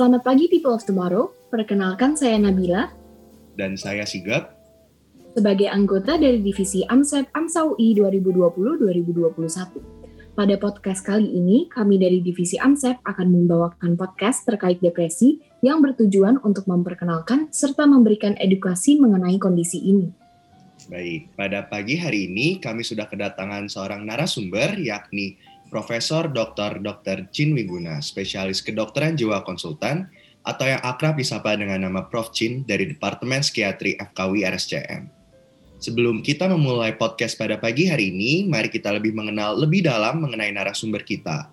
Selamat pagi people of tomorrow. Perkenalkan saya Nabila. Dan saya Sigap. Sebagai anggota dari divisi AMSEP AMSA UI 2020-2021. Pada podcast kali ini, kami dari divisi AMSEP akan membawakan podcast terkait depresi yang bertujuan untuk memperkenalkan serta memberikan edukasi mengenai kondisi ini. Baik, pada pagi hari ini kami sudah kedatangan seorang narasumber yakni Profesor Dr. Dr. Chin Wiguna, spesialis kedokteran jiwa konsultan, atau yang akrab disapa dengan nama Prof. Chin dari Departemen Psikiatri FKW RSCM. Sebelum kita memulai podcast pada pagi hari ini, mari kita lebih mengenal lebih dalam mengenai narasumber kita.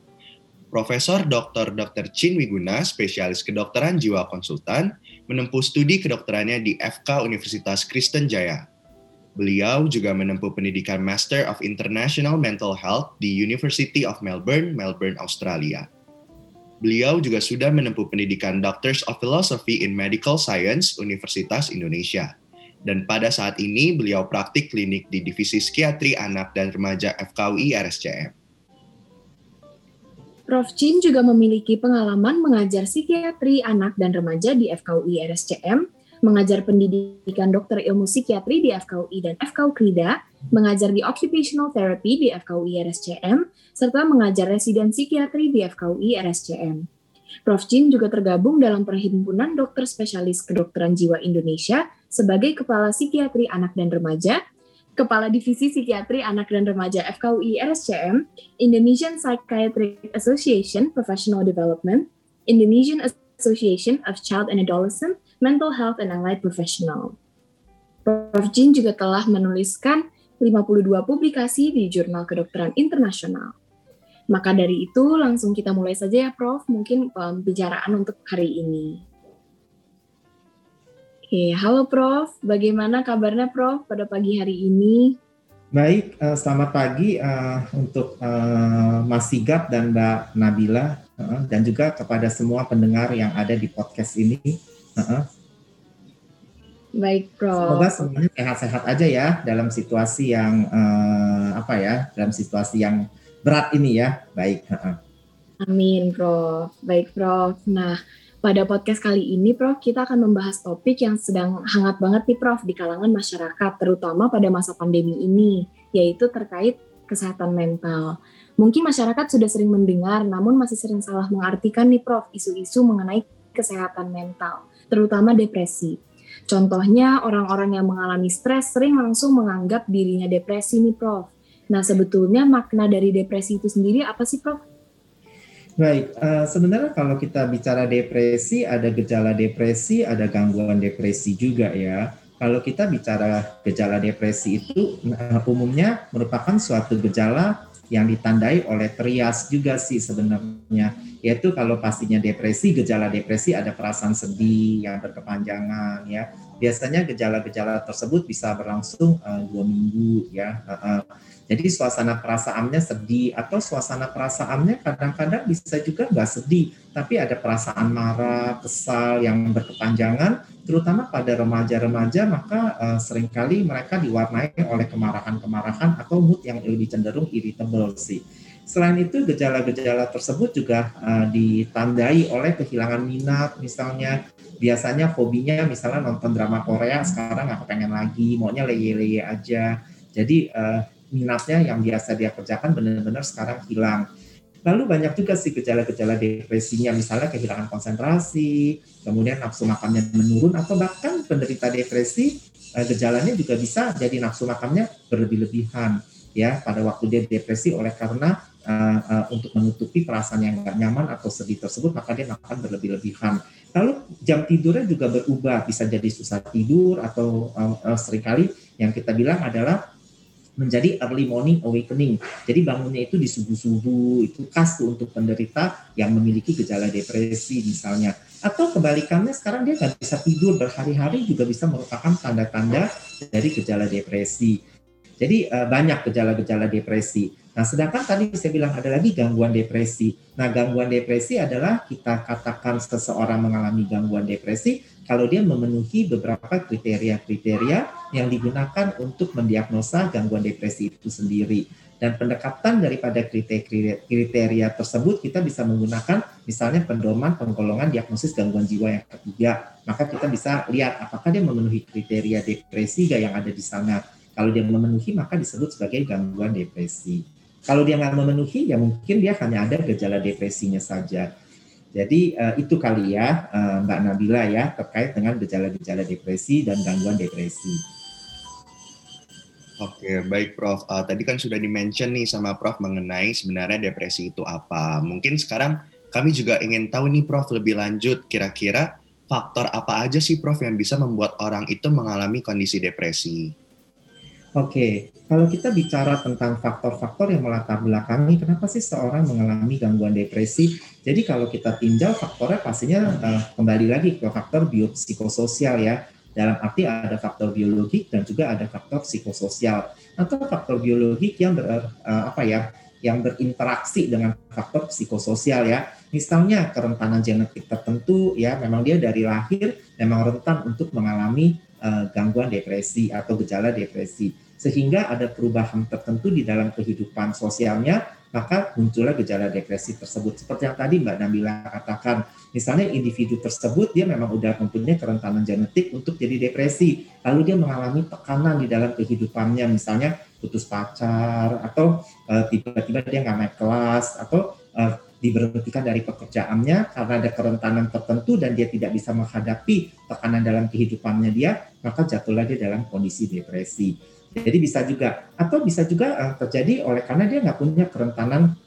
Profesor Dr. Dr. Chin Wiguna, spesialis kedokteran jiwa konsultan, menempuh studi kedokterannya di FK Universitas Kristen Jaya, Beliau juga menempuh pendidikan Master of International Mental Health di University of Melbourne, Melbourne, Australia. Beliau juga sudah menempuh pendidikan Doctors of Philosophy in Medical Science Universitas Indonesia. Dan pada saat ini beliau praktik klinik di Divisi Psikiatri Anak dan Remaja FKUI RSCM. Prof. Chin juga memiliki pengalaman mengajar psikiatri anak dan remaja di FKUI RSCM mengajar pendidikan dokter ilmu psikiatri di FKUI dan FKU KRIDA, mengajar di occupational therapy di FKUI RSCM, serta mengajar residen psikiatri di FKUI RSCM. Prof. Jin juga tergabung dalam Perhimpunan Dokter Spesialis Kedokteran Jiwa Indonesia sebagai Kepala Psikiatri Anak dan Remaja, Kepala Divisi Psikiatri Anak dan Remaja FKUI RSCM, Indonesian Psychiatric Association Professional Development, Indonesian Association of Child and Adolescent, Mental Health and Allied Professional. Prof. Jin juga telah menuliskan 52 publikasi di jurnal kedokteran internasional. Maka dari itu langsung kita mulai saja ya Prof, mungkin pembicaraan untuk hari ini. Oke, halo Prof, bagaimana kabarnya Prof pada pagi hari ini? Baik, uh, selamat pagi uh, untuk uh, Mas Sigap dan Mbak Nabila dan juga kepada semua pendengar yang ada di podcast ini. Uh-uh. Baik, Prof. Semoga semuanya sehat-sehat aja ya dalam situasi yang uh, apa ya, dalam situasi yang berat ini ya. Baik. Uh-uh. Amin, Prof. Baik, Prof. Nah, pada podcast kali ini, Prof, kita akan membahas topik yang sedang hangat banget nih, Prof, di kalangan masyarakat, terutama pada masa pandemi ini, yaitu terkait kesehatan mental. Mungkin masyarakat sudah sering mendengar, namun masih sering salah mengartikan nih, Prof, isu-isu mengenai kesehatan mental terutama depresi. Contohnya orang-orang yang mengalami stres sering langsung menganggap dirinya depresi nih Prof. Nah sebetulnya makna dari depresi itu sendiri apa sih Prof? Baik, uh, sebenarnya kalau kita bicara depresi, ada gejala depresi, ada gangguan depresi juga ya. Kalau kita bicara gejala depresi itu uh, umumnya merupakan suatu gejala yang ditandai oleh trias juga sih sebenarnya. Yaitu kalau pastinya depresi gejala depresi ada perasaan sedih yang berkepanjangan ya biasanya gejala-gejala tersebut bisa berlangsung uh, dua minggu ya uh, uh. jadi suasana perasaannya sedih atau suasana perasaannya kadang-kadang bisa juga nggak sedih tapi ada perasaan marah kesal yang berkepanjangan terutama pada remaja-remaja maka uh, sering kali mereka diwarnai oleh kemarahan-kemarahan atau mood yang lebih cenderung irritable sih. Selain itu gejala-gejala tersebut juga uh, ditandai oleh kehilangan minat misalnya biasanya hobinya misalnya nonton drama Korea sekarang nggak pengen lagi maunya leye-leye aja. Jadi uh, minatnya yang biasa dia kerjakan benar-benar sekarang hilang. Lalu banyak juga sih gejala-gejala depresinya, misalnya kehilangan konsentrasi, kemudian nafsu makannya menurun, atau bahkan penderita depresi eh, gejalanya juga bisa jadi nafsu makannya berlebih-lebihan ya. Pada waktu dia depresi oleh karena uh, uh, untuk menutupi perasaan yang nggak nyaman atau sedih tersebut maka dia akan berlebih-lebihan. Lalu jam tidurnya juga berubah bisa jadi susah tidur atau uh, uh, sering kali yang kita bilang adalah menjadi early morning awakening. Jadi bangunnya itu di subuh-subuh, itu khas tuh untuk penderita yang memiliki gejala depresi misalnya. Atau kebalikannya sekarang dia nggak bisa tidur berhari-hari juga bisa merupakan tanda-tanda dari gejala depresi. Jadi banyak gejala-gejala depresi. Nah, sedangkan tadi saya bilang ada lagi gangguan depresi. Nah, gangguan depresi adalah kita katakan seseorang mengalami gangguan depresi kalau dia memenuhi beberapa kriteria-kriteria yang digunakan untuk mendiagnosa gangguan depresi itu sendiri. dan pendekatan daripada kriteria, kriteria tersebut kita bisa menggunakan misalnya pendoman penggolongan diagnosis gangguan jiwa yang ketiga maka kita bisa lihat apakah dia memenuhi kriteria depresi yang ada di sana kalau dia memenuhi maka disebut sebagai gangguan depresi kalau dia nggak memenuhi ya mungkin dia hanya ada gejala depresinya saja jadi uh, itu kali ya uh, Mbak Nabila ya terkait dengan gejala-gejala depresi dan gangguan depresi. Oke, baik Prof. Uh, tadi kan sudah dimention nih sama Prof mengenai sebenarnya depresi itu apa. Mungkin sekarang kami juga ingin tahu nih Prof lebih lanjut kira-kira faktor apa aja sih Prof yang bisa membuat orang itu mengalami kondisi depresi? Oke, kalau kita bicara tentang faktor-faktor yang melatar belakangi kenapa sih seorang mengalami gangguan depresi, jadi kalau kita tinjau faktornya pastinya uh, kembali lagi ke faktor biopsikososial ya. Dalam arti ada faktor biologik dan juga ada faktor psikososial. Atau faktor biologik yang ber, uh, apa ya yang berinteraksi dengan faktor psikososial ya. Misalnya kerentanan genetik tertentu ya memang dia dari lahir memang rentan untuk mengalami uh, gangguan depresi atau gejala depresi sehingga ada perubahan tertentu di dalam kehidupan sosialnya maka muncullah gejala depresi tersebut. Seperti yang tadi Mbak Nabila katakan, misalnya individu tersebut dia memang udah mempunyai kerentanan genetik untuk jadi depresi, lalu dia mengalami tekanan di dalam kehidupannya, misalnya putus pacar atau uh, tiba-tiba dia nggak naik kelas atau uh, diberhentikan dari pekerjaannya karena ada kerentanan tertentu dan dia tidak bisa menghadapi tekanan dalam kehidupannya dia, maka jatuhlah dia dalam kondisi depresi. Jadi bisa juga atau bisa juga uh, terjadi oleh karena dia nggak punya kerentanan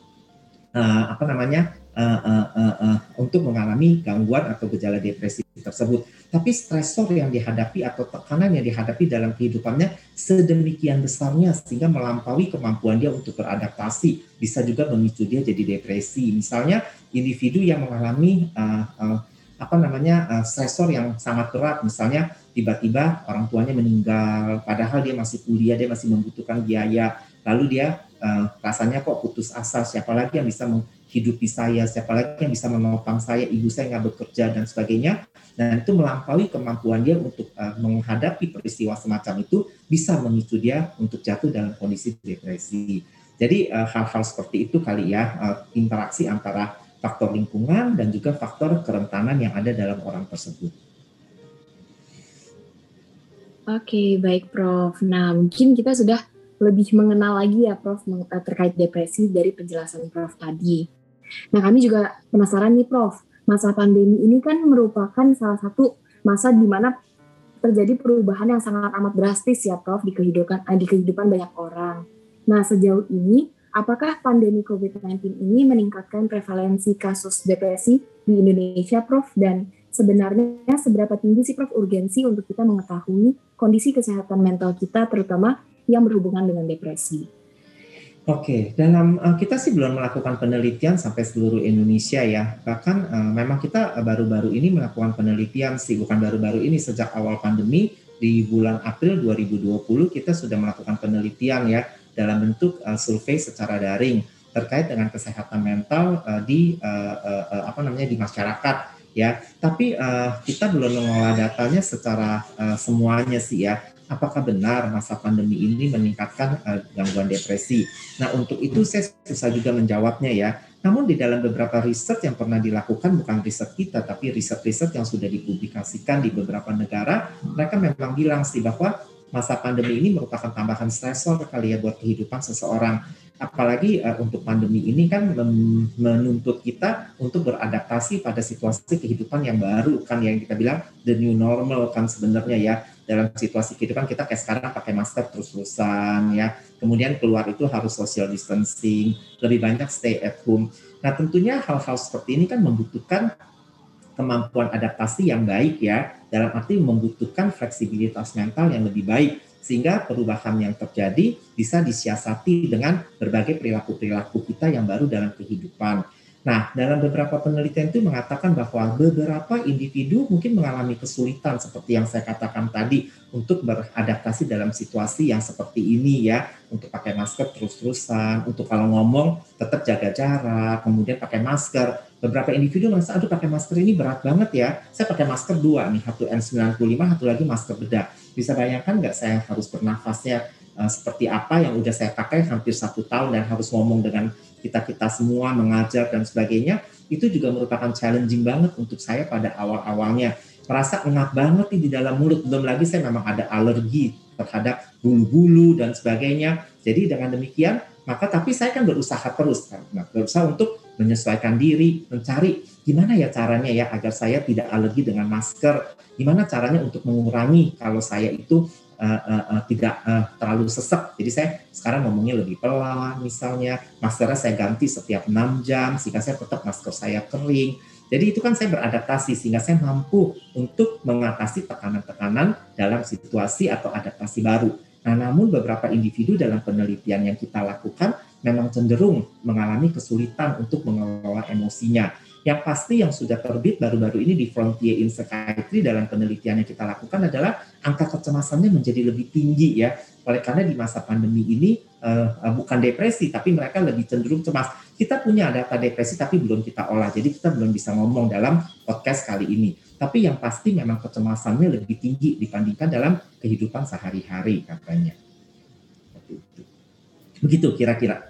uh, apa namanya uh, uh, uh, uh, untuk mengalami gangguan atau gejala depresi tersebut. Tapi stresor yang dihadapi atau tekanan yang dihadapi dalam kehidupannya sedemikian besarnya sehingga melampaui kemampuan dia untuk beradaptasi bisa juga memicu dia jadi depresi. Misalnya individu yang mengalami uh, uh, apa namanya uh, stresor yang sangat berat misalnya tiba-tiba orang tuanya meninggal padahal dia masih kuliah dia masih membutuhkan biaya. Lalu dia uh, rasanya kok putus asa siapa lagi yang bisa menghidupi saya? Siapa lagi yang bisa menopang saya? Ibu saya nggak bekerja dan sebagainya. Dan itu melampaui kemampuan dia untuk uh, menghadapi peristiwa semacam itu bisa memicu dia untuk jatuh dalam kondisi depresi. Jadi hal-hal uh, seperti itu kali ya uh, interaksi antara faktor lingkungan dan juga faktor kerentanan yang ada dalam orang tersebut. Oke, baik Prof. Nah, mungkin kita sudah lebih mengenal lagi ya Prof eh, terkait depresi dari penjelasan Prof tadi. Nah, kami juga penasaran nih Prof, masa pandemi ini kan merupakan salah satu masa di mana terjadi perubahan yang sangat amat drastis ya Prof di kehidupan eh, di kehidupan banyak orang. Nah, sejauh ini Apakah pandemi COVID-19 ini meningkatkan prevalensi kasus depresi di Indonesia, Prof? Dan sebenarnya seberapa tinggi sih, Prof, urgensi untuk kita mengetahui kondisi kesehatan mental kita, terutama yang berhubungan dengan depresi? Oke, dalam uh, kita sih belum melakukan penelitian sampai seluruh Indonesia ya. Bahkan uh, memang kita baru-baru ini melakukan penelitian sih, bukan baru-baru ini sejak awal pandemi di bulan April 2020 kita sudah melakukan penelitian ya dalam bentuk survei secara daring terkait dengan kesehatan mental di apa namanya di masyarakat ya. Tapi uh, kita belum mengolah datanya secara uh, semuanya sih ya. Apakah benar masa pandemi ini meningkatkan uh, gangguan depresi? Nah untuk itu saya susah juga menjawabnya ya. Namun di dalam beberapa riset yang pernah dilakukan bukan riset kita tapi riset-riset yang sudah dipublikasikan di beberapa negara, mereka memang bilang sih bahwa masa pandemi ini merupakan tambahan stresor kali ya buat kehidupan seseorang. Apalagi uh, untuk pandemi ini kan menuntut kita untuk beradaptasi pada situasi kehidupan yang baru kan yang kita bilang the new normal kan sebenarnya ya dalam situasi kehidupan kita kayak sekarang pakai masker terus-terusan ya. Kemudian keluar itu harus social distancing, lebih banyak stay at home. Nah, tentunya hal-hal seperti ini kan membutuhkan kemampuan adaptasi yang baik ya, dalam arti membutuhkan fleksibilitas mental yang lebih baik sehingga perubahan yang terjadi bisa disiasati dengan berbagai perilaku-perilaku kita yang baru dalam kehidupan. Nah, dalam beberapa penelitian itu mengatakan bahwa beberapa individu mungkin mengalami kesulitan seperti yang saya katakan tadi untuk beradaptasi dalam situasi yang seperti ini ya, untuk pakai masker terus-terusan, untuk kalau ngomong tetap jaga jarak, kemudian pakai masker. Beberapa individu merasa, aduh pakai masker ini berat banget ya, saya pakai masker dua nih, satu N95, satu lagi masker bedah. Bisa bayangkan nggak saya harus bernafasnya uh, seperti apa yang udah saya pakai hampir satu tahun dan harus ngomong dengan kita kita semua mengajar dan sebagainya itu juga merupakan challenging banget untuk saya pada awal awalnya merasa ngap banget di dalam mulut. Belum lagi saya memang ada alergi terhadap bulu-bulu dan sebagainya. Jadi dengan demikian maka tapi saya kan berusaha terus kan. Nah, berusaha untuk menyesuaikan diri mencari gimana ya caranya ya agar saya tidak alergi dengan masker. Gimana caranya untuk mengurangi kalau saya itu uh, uh, tidak uh, terlalu sesek jadi saya sekarang ngomongnya lebih pelan misalnya maskernya saya ganti setiap 6 jam sehingga saya tetap masker saya kering jadi itu kan saya beradaptasi sehingga saya mampu untuk mengatasi tekanan-tekanan dalam situasi atau adaptasi baru. Nah, namun beberapa individu dalam penelitian yang kita lakukan memang cenderung mengalami kesulitan untuk mengelola emosinya. Yang pasti yang sudah terbit baru-baru ini di Frontier in Psychiatry dalam penelitian yang kita lakukan adalah angka kecemasannya menjadi lebih tinggi ya. Oleh karena di masa pandemi ini uh, bukan depresi tapi mereka lebih cenderung cemas. Kita punya data depresi tapi belum kita olah. Jadi kita belum bisa ngomong dalam podcast kali ini. Tapi yang pasti memang kecemasannya lebih tinggi dibandingkan dalam kehidupan sehari-hari katanya. Begitu kira-kira.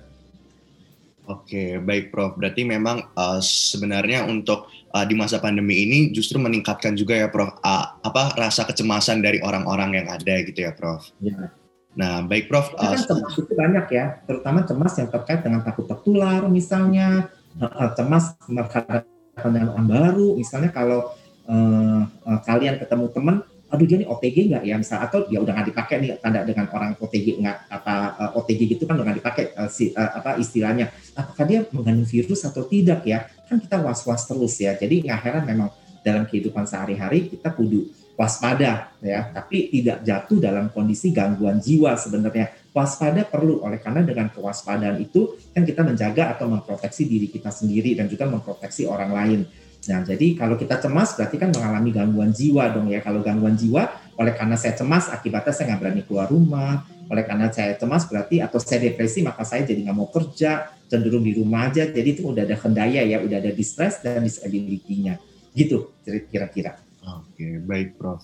Oke, baik Prof. Berarti memang uh, sebenarnya untuk uh, di masa pandemi ini justru meningkatkan juga ya Prof. Uh, apa rasa kecemasan dari orang-orang yang ada gitu ya Prof. Ya. Nah, baik Prof. Uh, kan cemas itu banyak ya, terutama cemas yang terkait dengan takut tertular misalnya, uh, cemas dengan orang baru, misalnya kalau uh, uh, kalian ketemu teman aduh dia nih OTG nggak ya misal? Atau ya udah nggak dipakai nih tanda dengan orang OTG nggak apa uh, OTG gitu kan udah nggak dipakai uh, si, uh, apa istilahnya. Apakah dia mengandung virus atau tidak ya? Kan kita was was terus ya. Jadi nggak heran memang dalam kehidupan sehari-hari kita kudu waspada ya. Tapi tidak jatuh dalam kondisi gangguan jiwa sebenarnya. Waspada perlu. Oleh karena dengan kewaspadaan itu kan kita menjaga atau memproteksi diri kita sendiri dan juga memproteksi orang lain Nah, jadi kalau kita cemas berarti kan mengalami gangguan jiwa dong ya. Kalau gangguan jiwa, oleh karena saya cemas, akibatnya saya nggak berani keluar rumah. Oleh karena saya cemas berarti atau saya depresi, maka saya jadi nggak mau kerja, cenderung di rumah aja. Jadi itu udah ada kendaya ya, udah ada distress dan disability-nya. Gitu kira-kira. Oke, baik Prof.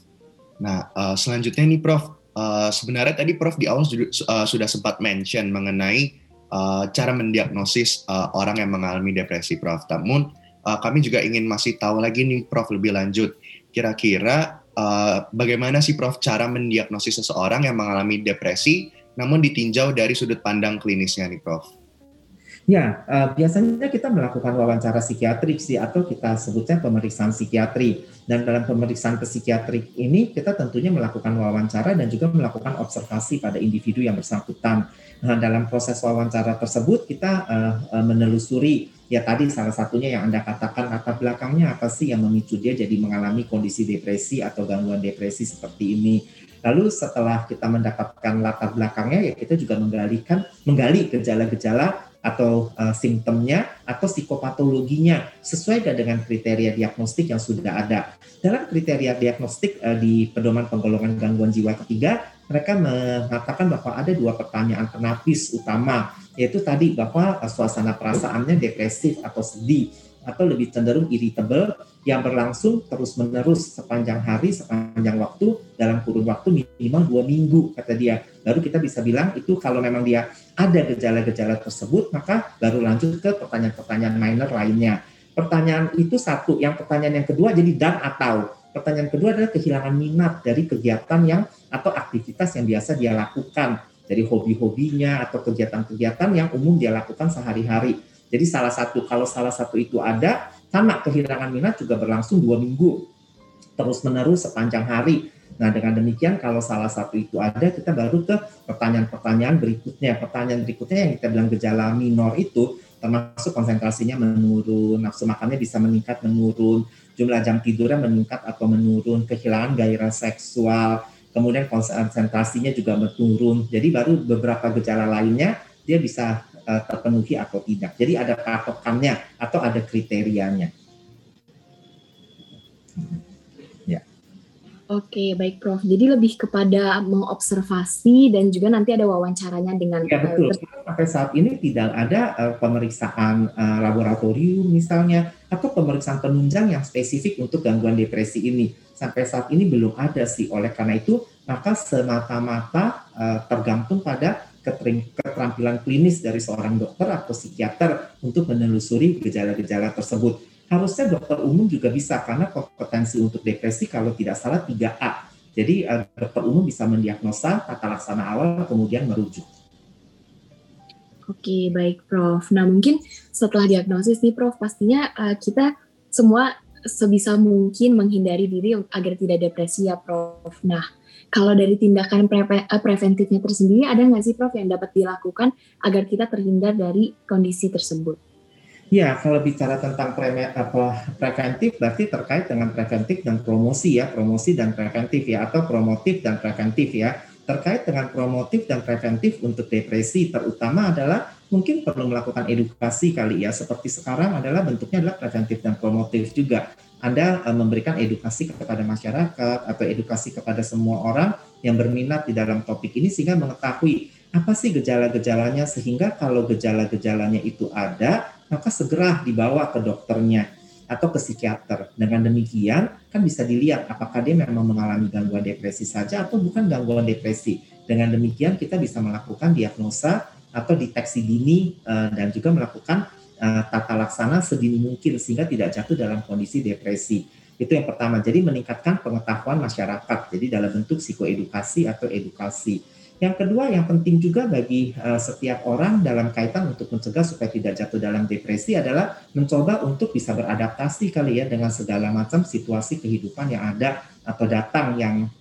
Nah, uh, selanjutnya nih Prof, uh, sebenarnya tadi Prof di awal uh, sudah sempat mention mengenai uh, cara mendiagnosis uh, orang yang mengalami depresi Prof. Namun uh, kami juga ingin masih tahu lagi nih Prof lebih lanjut. Kira-kira uh, bagaimana sih Prof cara mendiagnosis seseorang yang mengalami depresi namun ditinjau dari sudut pandang klinisnya nih Prof? Ya, uh, biasanya kita melakukan wawancara psikiatrik sih atau kita sebutnya pemeriksaan psikiatri. Dan dalam pemeriksaan psikiatrik ini kita tentunya melakukan wawancara dan juga melakukan observasi pada individu yang bersangkutan. Nah, dalam proses wawancara tersebut kita uh, uh, menelusuri ya tadi salah satunya yang Anda katakan latar belakangnya apa sih yang memicu dia jadi mengalami kondisi depresi atau gangguan depresi seperti ini. Lalu setelah kita mendapatkan latar belakangnya ya kita juga menggalikan menggali gejala-gejala atau uh, simptomnya atau psikopatologinya sesuai dengan kriteria diagnostik yang sudah ada. Dalam kriteria diagnostik uh, di pedoman penggolongan gangguan jiwa ketiga, mereka mengatakan bahwa ada dua pertanyaan penapis utama, yaitu tadi bahwa uh, suasana perasaannya depresif atau sedih atau lebih cenderung irritable yang berlangsung terus-menerus sepanjang hari, sepanjang waktu, dalam kurun waktu minimal dua minggu, kata dia. Baru kita bisa bilang itu kalau memang dia ada gejala-gejala tersebut, maka baru lanjut ke pertanyaan-pertanyaan minor lainnya. Pertanyaan itu satu, yang pertanyaan yang kedua jadi dan atau. Pertanyaan kedua adalah kehilangan minat dari kegiatan yang atau aktivitas yang biasa dia lakukan, dari hobi-hobinya atau kegiatan-kegiatan yang umum dia lakukan sehari-hari jadi salah satu kalau salah satu itu ada, sama kehilangan minat juga berlangsung dua minggu terus menerus sepanjang hari. Nah dengan demikian kalau salah satu itu ada, kita baru ke pertanyaan-pertanyaan berikutnya. Pertanyaan berikutnya yang kita bilang gejala minor itu termasuk konsentrasinya menurun, nafsu makannya bisa meningkat menurun, jumlah jam tidurnya meningkat atau menurun, kehilangan gairah seksual, kemudian konsentrasinya juga menurun. Jadi baru beberapa gejala lainnya dia bisa uh, terpenuhi atau tidak. Jadi ada patokannya atau ada kriterianya. Ya. Oke, baik Prof. Jadi lebih kepada mengobservasi dan juga nanti ada wawancaranya dengan Ya betul. Sampai saat ini tidak ada uh, pemeriksaan uh, laboratorium misalnya atau pemeriksaan penunjang yang spesifik untuk gangguan depresi ini. Sampai saat ini belum ada sih. Oleh karena itu, maka semata-mata uh, tergantung pada keterampilan klinis dari seorang dokter atau psikiater untuk menelusuri gejala-gejala tersebut harusnya dokter umum juga bisa karena kompetensi untuk depresi kalau tidak salah 3A. Jadi uh, dokter umum bisa mendiagnosa tata laksana awal kemudian merujuk. Oke, baik Prof. Nah, mungkin setelah diagnosis nih Prof, pastinya uh, kita semua sebisa mungkin menghindari diri agar tidak depresi ya Prof. Nah, kalau dari tindakan pre eh, preventifnya tersendiri, ada nggak sih Prof yang dapat dilakukan agar kita terhindar dari kondisi tersebut? Ya, kalau bicara tentang pre apa, preventif berarti terkait dengan preventif dan promosi ya, promosi dan preventif ya, atau promotif dan preventif ya. Terkait dengan promotif dan preventif untuk depresi, terutama adalah mungkin perlu melakukan edukasi kali ya, seperti sekarang adalah bentuknya adalah preventif dan promotif juga. Anda uh, memberikan edukasi kepada masyarakat atau edukasi kepada semua orang yang berminat di dalam topik ini sehingga mengetahui apa sih gejala-gejalanya sehingga kalau gejala-gejalanya itu ada maka segera dibawa ke dokternya atau ke psikiater. Dengan demikian kan bisa dilihat apakah dia memang mengalami gangguan depresi saja atau bukan gangguan depresi. Dengan demikian kita bisa melakukan diagnosa atau deteksi dini eh, dan juga melakukan eh, tata laksana sedini mungkin sehingga tidak jatuh dalam kondisi depresi. Itu yang pertama. Jadi meningkatkan pengetahuan masyarakat. Jadi dalam bentuk psikoedukasi atau edukasi. Yang kedua yang penting juga bagi uh, setiap orang dalam kaitan untuk mencegah supaya tidak jatuh dalam depresi adalah mencoba untuk bisa beradaptasi kali ya dengan segala macam situasi kehidupan yang ada atau datang yang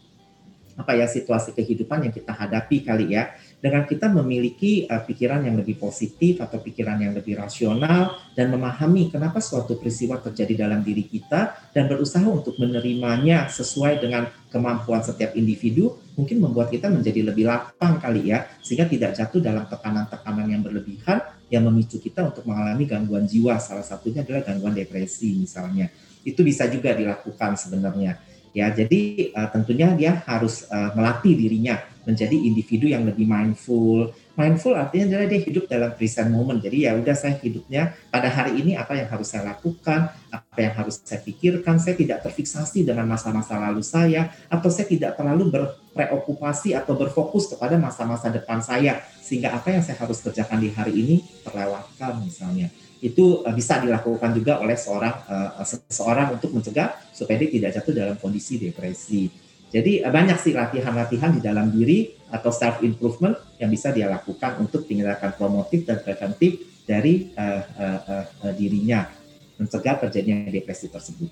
apa ya situasi kehidupan yang kita hadapi kali ya dengan kita memiliki uh, pikiran yang lebih positif atau pikiran yang lebih rasional dan memahami kenapa suatu peristiwa terjadi dalam diri kita dan berusaha untuk menerimanya sesuai dengan kemampuan setiap individu mungkin membuat kita menjadi lebih lapang kali ya sehingga tidak jatuh dalam tekanan-tekanan yang berlebihan yang memicu kita untuk mengalami gangguan jiwa. Salah satunya adalah gangguan depresi misalnya. Itu bisa juga dilakukan sebenarnya ya. Jadi uh, tentunya dia harus uh, melatih dirinya menjadi individu yang lebih mindful. Mindful artinya adalah dia hidup dalam present moment. Jadi ya udah saya hidupnya pada hari ini apa yang harus saya lakukan apa yang harus saya pikirkan. Saya tidak terfiksasi dengan masa-masa lalu saya atau saya tidak terlalu berpreokupasi atau berfokus kepada masa-masa depan saya. Sehingga apa yang saya harus kerjakan di hari ini terlewatkan misalnya itu uh, bisa dilakukan juga oleh seorang uh, seseorang untuk mencegah supaya dia tidak jatuh dalam kondisi depresi. Jadi uh, banyak sih latihan-latihan di dalam diri atau self improvement yang bisa dia lakukan untuk tindakan promotif dan preventif dari uh, uh, uh, uh, dirinya mencegah terjadinya depresi tersebut.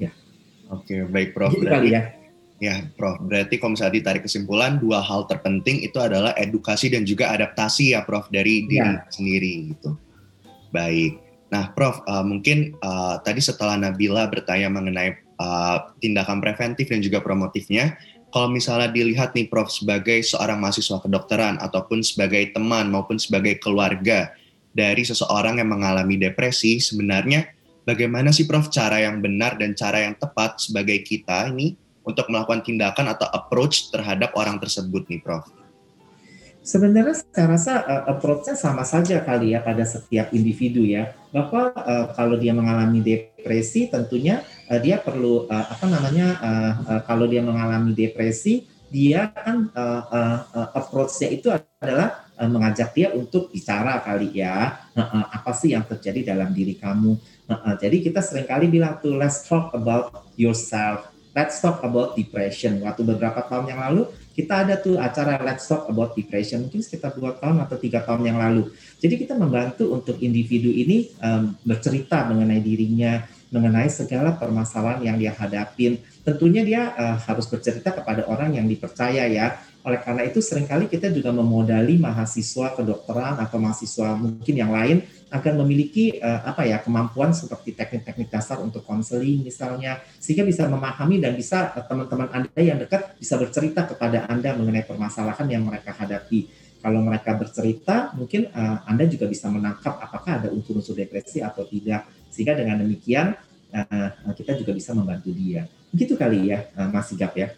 Ya. Oke, baik Prof. Jadi berarti, ya. Ya, Prof. Berarti kalau misalnya ditarik kesimpulan, dua hal terpenting itu adalah edukasi dan juga adaptasi ya, Prof, dari diri ya. sendiri gitu. Baik. Nah, Prof, uh, mungkin uh, tadi setelah Nabila bertanya mengenai uh, tindakan preventif dan juga promotifnya, kalau misalnya dilihat nih Prof sebagai seorang mahasiswa kedokteran ataupun sebagai teman maupun sebagai keluarga dari seseorang yang mengalami depresi, sebenarnya bagaimana sih Prof cara yang benar dan cara yang tepat sebagai kita ini untuk melakukan tindakan atau approach terhadap orang tersebut nih Prof? Sebenarnya saya rasa uh, approach-nya sama saja kali ya pada setiap individu ya. Bahwa uh, kalau dia mengalami depresi tentunya uh, dia perlu uh, apa namanya uh, uh, kalau dia mengalami depresi dia kan uh, uh, uh, approach-nya itu adalah uh, mengajak dia untuk bicara kali ya. Uh, uh, apa sih yang terjadi dalam diri kamu? Uh, uh, jadi kita sering kali bilang tuh let's talk about yourself. Let's talk about depression. Waktu beberapa tahun yang lalu kita ada tuh acara Let's Talk About Depression mungkin sekitar dua tahun atau tiga tahun yang lalu. Jadi kita membantu untuk individu ini um, bercerita mengenai dirinya, mengenai segala permasalahan yang dia hadapin. Tentunya dia uh, harus bercerita kepada orang yang dipercaya ya. Oleh karena itu sering kali kita juga memodali mahasiswa kedokteran atau mahasiswa mungkin yang lain akan memiliki uh, apa ya kemampuan seperti teknik-teknik dasar untuk konseling misalnya sehingga bisa memahami dan bisa uh, teman-teman Anda yang dekat bisa bercerita kepada Anda mengenai permasalahan yang mereka hadapi. Kalau mereka bercerita, mungkin uh, Anda juga bisa menangkap apakah ada unsur-unsur depresi atau tidak. Sehingga dengan demikian uh, kita juga bisa membantu dia. Begitu kali ya, Mas Sigap ya.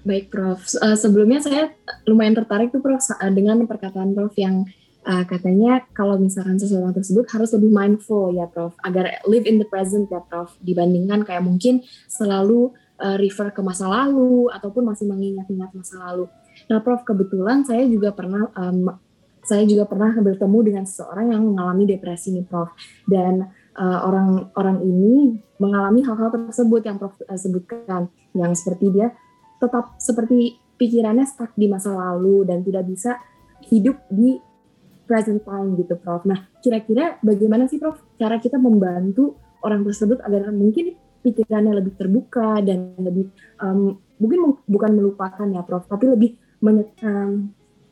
Baik, Prof. Uh, sebelumnya saya lumayan tertarik tuh, Prof, dengan perkataan Prof yang uh, katanya kalau misalkan seseorang tersebut harus lebih mindful ya, Prof, agar live in the present ya, Prof, dibandingkan kayak mungkin selalu uh, refer ke masa lalu ataupun masih mengingat-ingat masa lalu. Nah, Prof, kebetulan saya juga pernah um, saya juga pernah bertemu dengan seseorang yang mengalami depresi nih, Prof. Dan orang-orang uh, ini mengalami hal-hal tersebut yang Prof uh, sebutkan, yang seperti dia tetap seperti pikirannya stuck di masa lalu dan tidak bisa hidup di present time gitu Prof. Nah kira-kira bagaimana sih Prof cara kita membantu orang tersebut agar mungkin pikirannya lebih terbuka dan lebih um, mungkin bukan melupakan ya Prof, tapi lebih men,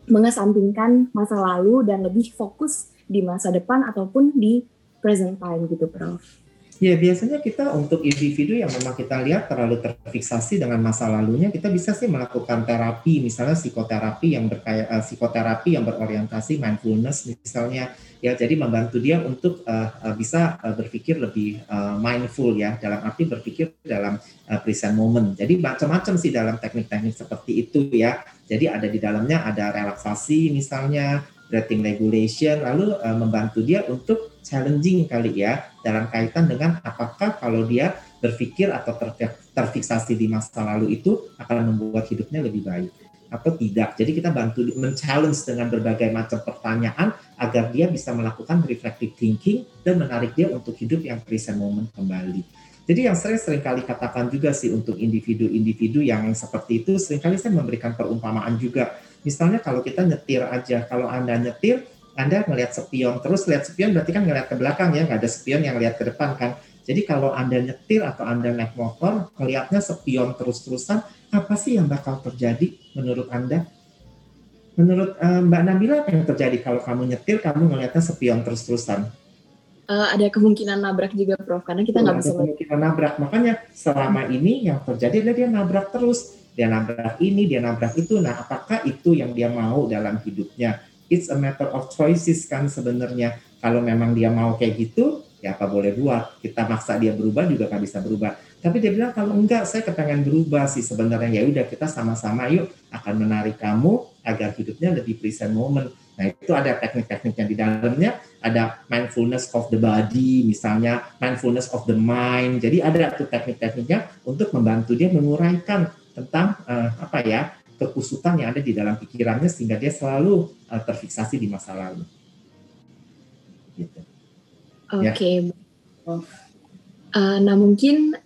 mengesampingkan masa lalu dan lebih fokus di masa depan ataupun di present time gitu Prof. Ya biasanya kita untuk individu yang memang kita lihat terlalu terfiksasi dengan masa lalunya, kita bisa sih melakukan terapi, misalnya psikoterapi yang berkaya, uh, psikoterapi yang berorientasi mindfulness misalnya, ya jadi membantu dia untuk uh, bisa uh, berpikir lebih uh, mindful ya, dalam arti berpikir dalam uh, present moment. Jadi macam-macam sih dalam teknik-teknik seperti itu ya. Jadi ada di dalamnya ada relaksasi misalnya, breathing regulation, lalu uh, membantu dia untuk challenging kali ya dalam kaitan dengan apakah kalau dia berpikir atau ter terfiksasi di masa lalu itu akan membuat hidupnya lebih baik atau tidak. Jadi kita bantu men-challenge dengan berbagai macam pertanyaan agar dia bisa melakukan reflective thinking dan menarik dia untuk hidup yang present moment kembali. Jadi yang saya sering kali katakan juga sih untuk individu-individu yang seperti itu, sering kali saya memberikan perumpamaan juga Misalnya kalau kita nyetir aja, kalau Anda nyetir, Anda melihat spion, terus lihat spion berarti kan ngeliat ke belakang ya, nggak ada spion yang lihat ke depan kan. Jadi kalau Anda nyetir atau Anda naik motor, kelihatnya spion terus-terusan, apa sih yang bakal terjadi menurut Anda? Menurut uh, Mbak Nabila apa yang terjadi kalau kamu nyetir, kamu ngelihatnya spion terus-terusan? Uh, ada kemungkinan nabrak juga, Prof. Karena kita nggak bisa. kemungkinan nabrak. Makanya selama ini yang terjadi adalah dia nabrak terus dia nabrak ini, dia nabrak itu. Nah, apakah itu yang dia mau dalam hidupnya? It's a matter of choices kan sebenarnya. Kalau memang dia mau kayak gitu, ya apa boleh buat. Kita maksa dia berubah juga kan bisa berubah. Tapi dia bilang kalau enggak, saya kepengen berubah sih sebenarnya. Ya udah kita sama-sama yuk akan menarik kamu agar hidupnya lebih present moment. Nah itu ada teknik-tekniknya di dalamnya, ada mindfulness of the body misalnya, mindfulness of the mind. Jadi ada tuh teknik-tekniknya untuk membantu dia menguraikan tentang uh, apa ya kekusutan yang ada di dalam pikirannya sehingga dia selalu uh, terfiksasi di masa lalu. Gitu. Oke. Okay. Ya. Uh, nah mungkin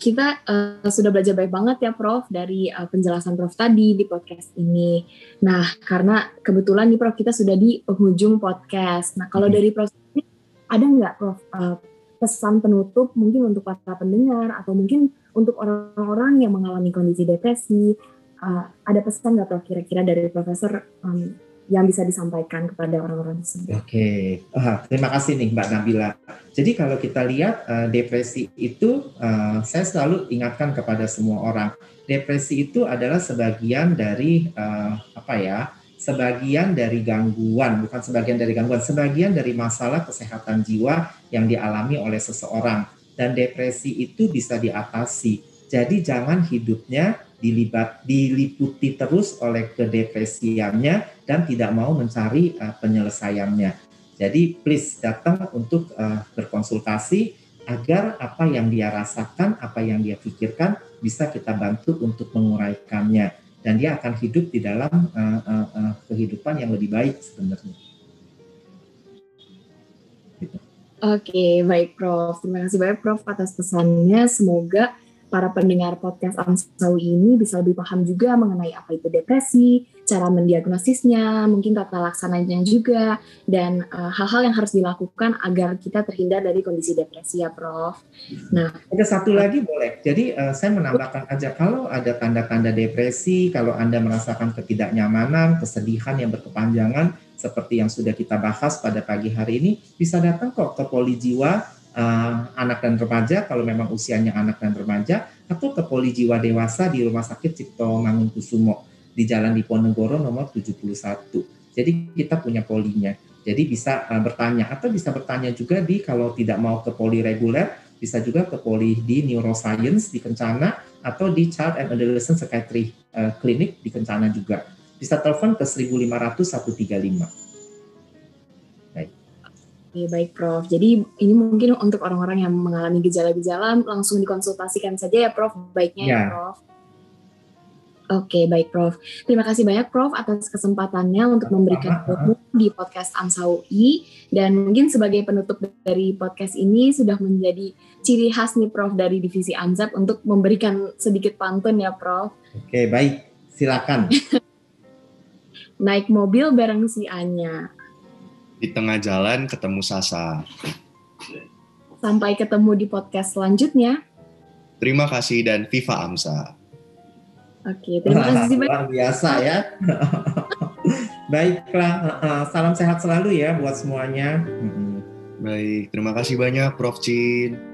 kita uh, sudah belajar baik banget ya Prof dari uh, penjelasan Prof tadi di podcast ini. Nah karena kebetulan nih Prof kita sudah di penghujung podcast. Nah kalau hmm. dari Prof ini ada nggak Prof uh, pesan penutup mungkin untuk para pendengar atau mungkin untuk orang-orang yang mengalami kondisi depresi uh, ada pesan nggak Prof kira-kira dari Profesor um, yang bisa disampaikan kepada orang-orang tersebut? Oke, okay. uh, terima kasih nih Mbak Nabila. Jadi kalau kita lihat uh, depresi itu, uh, saya selalu ingatkan kepada semua orang, depresi itu adalah sebagian dari uh, apa ya? sebagian dari gangguan, bukan sebagian dari gangguan, sebagian dari masalah kesehatan jiwa yang dialami oleh seseorang. Dan depresi itu bisa diatasi. Jadi jangan hidupnya dilibat, diliputi terus oleh kedepresiannya dan tidak mau mencari uh, penyelesaiannya. Jadi please datang untuk uh, berkonsultasi agar apa yang dia rasakan, apa yang dia pikirkan bisa kita bantu untuk menguraikannya dan dia akan hidup di dalam uh, uh, uh, kehidupan yang lebih baik sebenarnya. Gitu. Oke, baik Prof. Terima kasih banyak Prof atas pesannya. Semoga para pendengar podcast Amsau ini bisa lebih paham juga mengenai apa itu depresi, cara mendiagnosisnya, mungkin tata laksananya juga, dan eh, hal-hal uh, yang harus dilakukan agar kita terhindar dari kondisi depresi ya, Prof. Nah, ada satu lagi boleh. Jadi uh, saya menambahkan aja kalau ada tanda-tanda depresi, kalau Anda merasakan ketidaknyamanan, kesedihan yang berkepanjangan, seperti yang sudah kita bahas pada pagi hari ini, bisa datang kok ke Poli Jiwa uh, anak dan remaja kalau memang usianya anak dan remaja atau ke poli jiwa dewasa di Rumah Sakit Cipto Mangunkusumo di Jalan Diponegoro nomor 71. Jadi kita punya polinya. Jadi bisa uh, bertanya atau bisa bertanya juga di kalau tidak mau ke poli reguler bisa juga ke poli di neuroscience di Kencana atau di Child and Adolescent Psychiatry uh, Clinic di Kencana juga. Bisa telepon ke 1500 135. Oke, baik Prof. Jadi ini mungkin untuk orang-orang yang mengalami gejala-gejala langsung dikonsultasikan saja ya Prof. Baiknya ya, ya Prof. Oke, baik Prof. Terima kasih banyak Prof atas kesempatannya untuk memberikan ilmu di podcast AMSA UI dan mungkin sebagai penutup dari podcast ini sudah menjadi ciri khas nih Prof dari divisi AMSAP untuk memberikan sedikit pantun ya Prof. Oke, baik. Silakan. Naik mobil bareng si Anya. Di tengah jalan ketemu Sasa. Sampai ketemu di podcast selanjutnya. Terima kasih dan Viva Amsa. Oke, terima kasih banyak. Luar biasa ya. Baiklah, salam sehat selalu ya buat semuanya. Baik, terima kasih banyak Prof. Chin.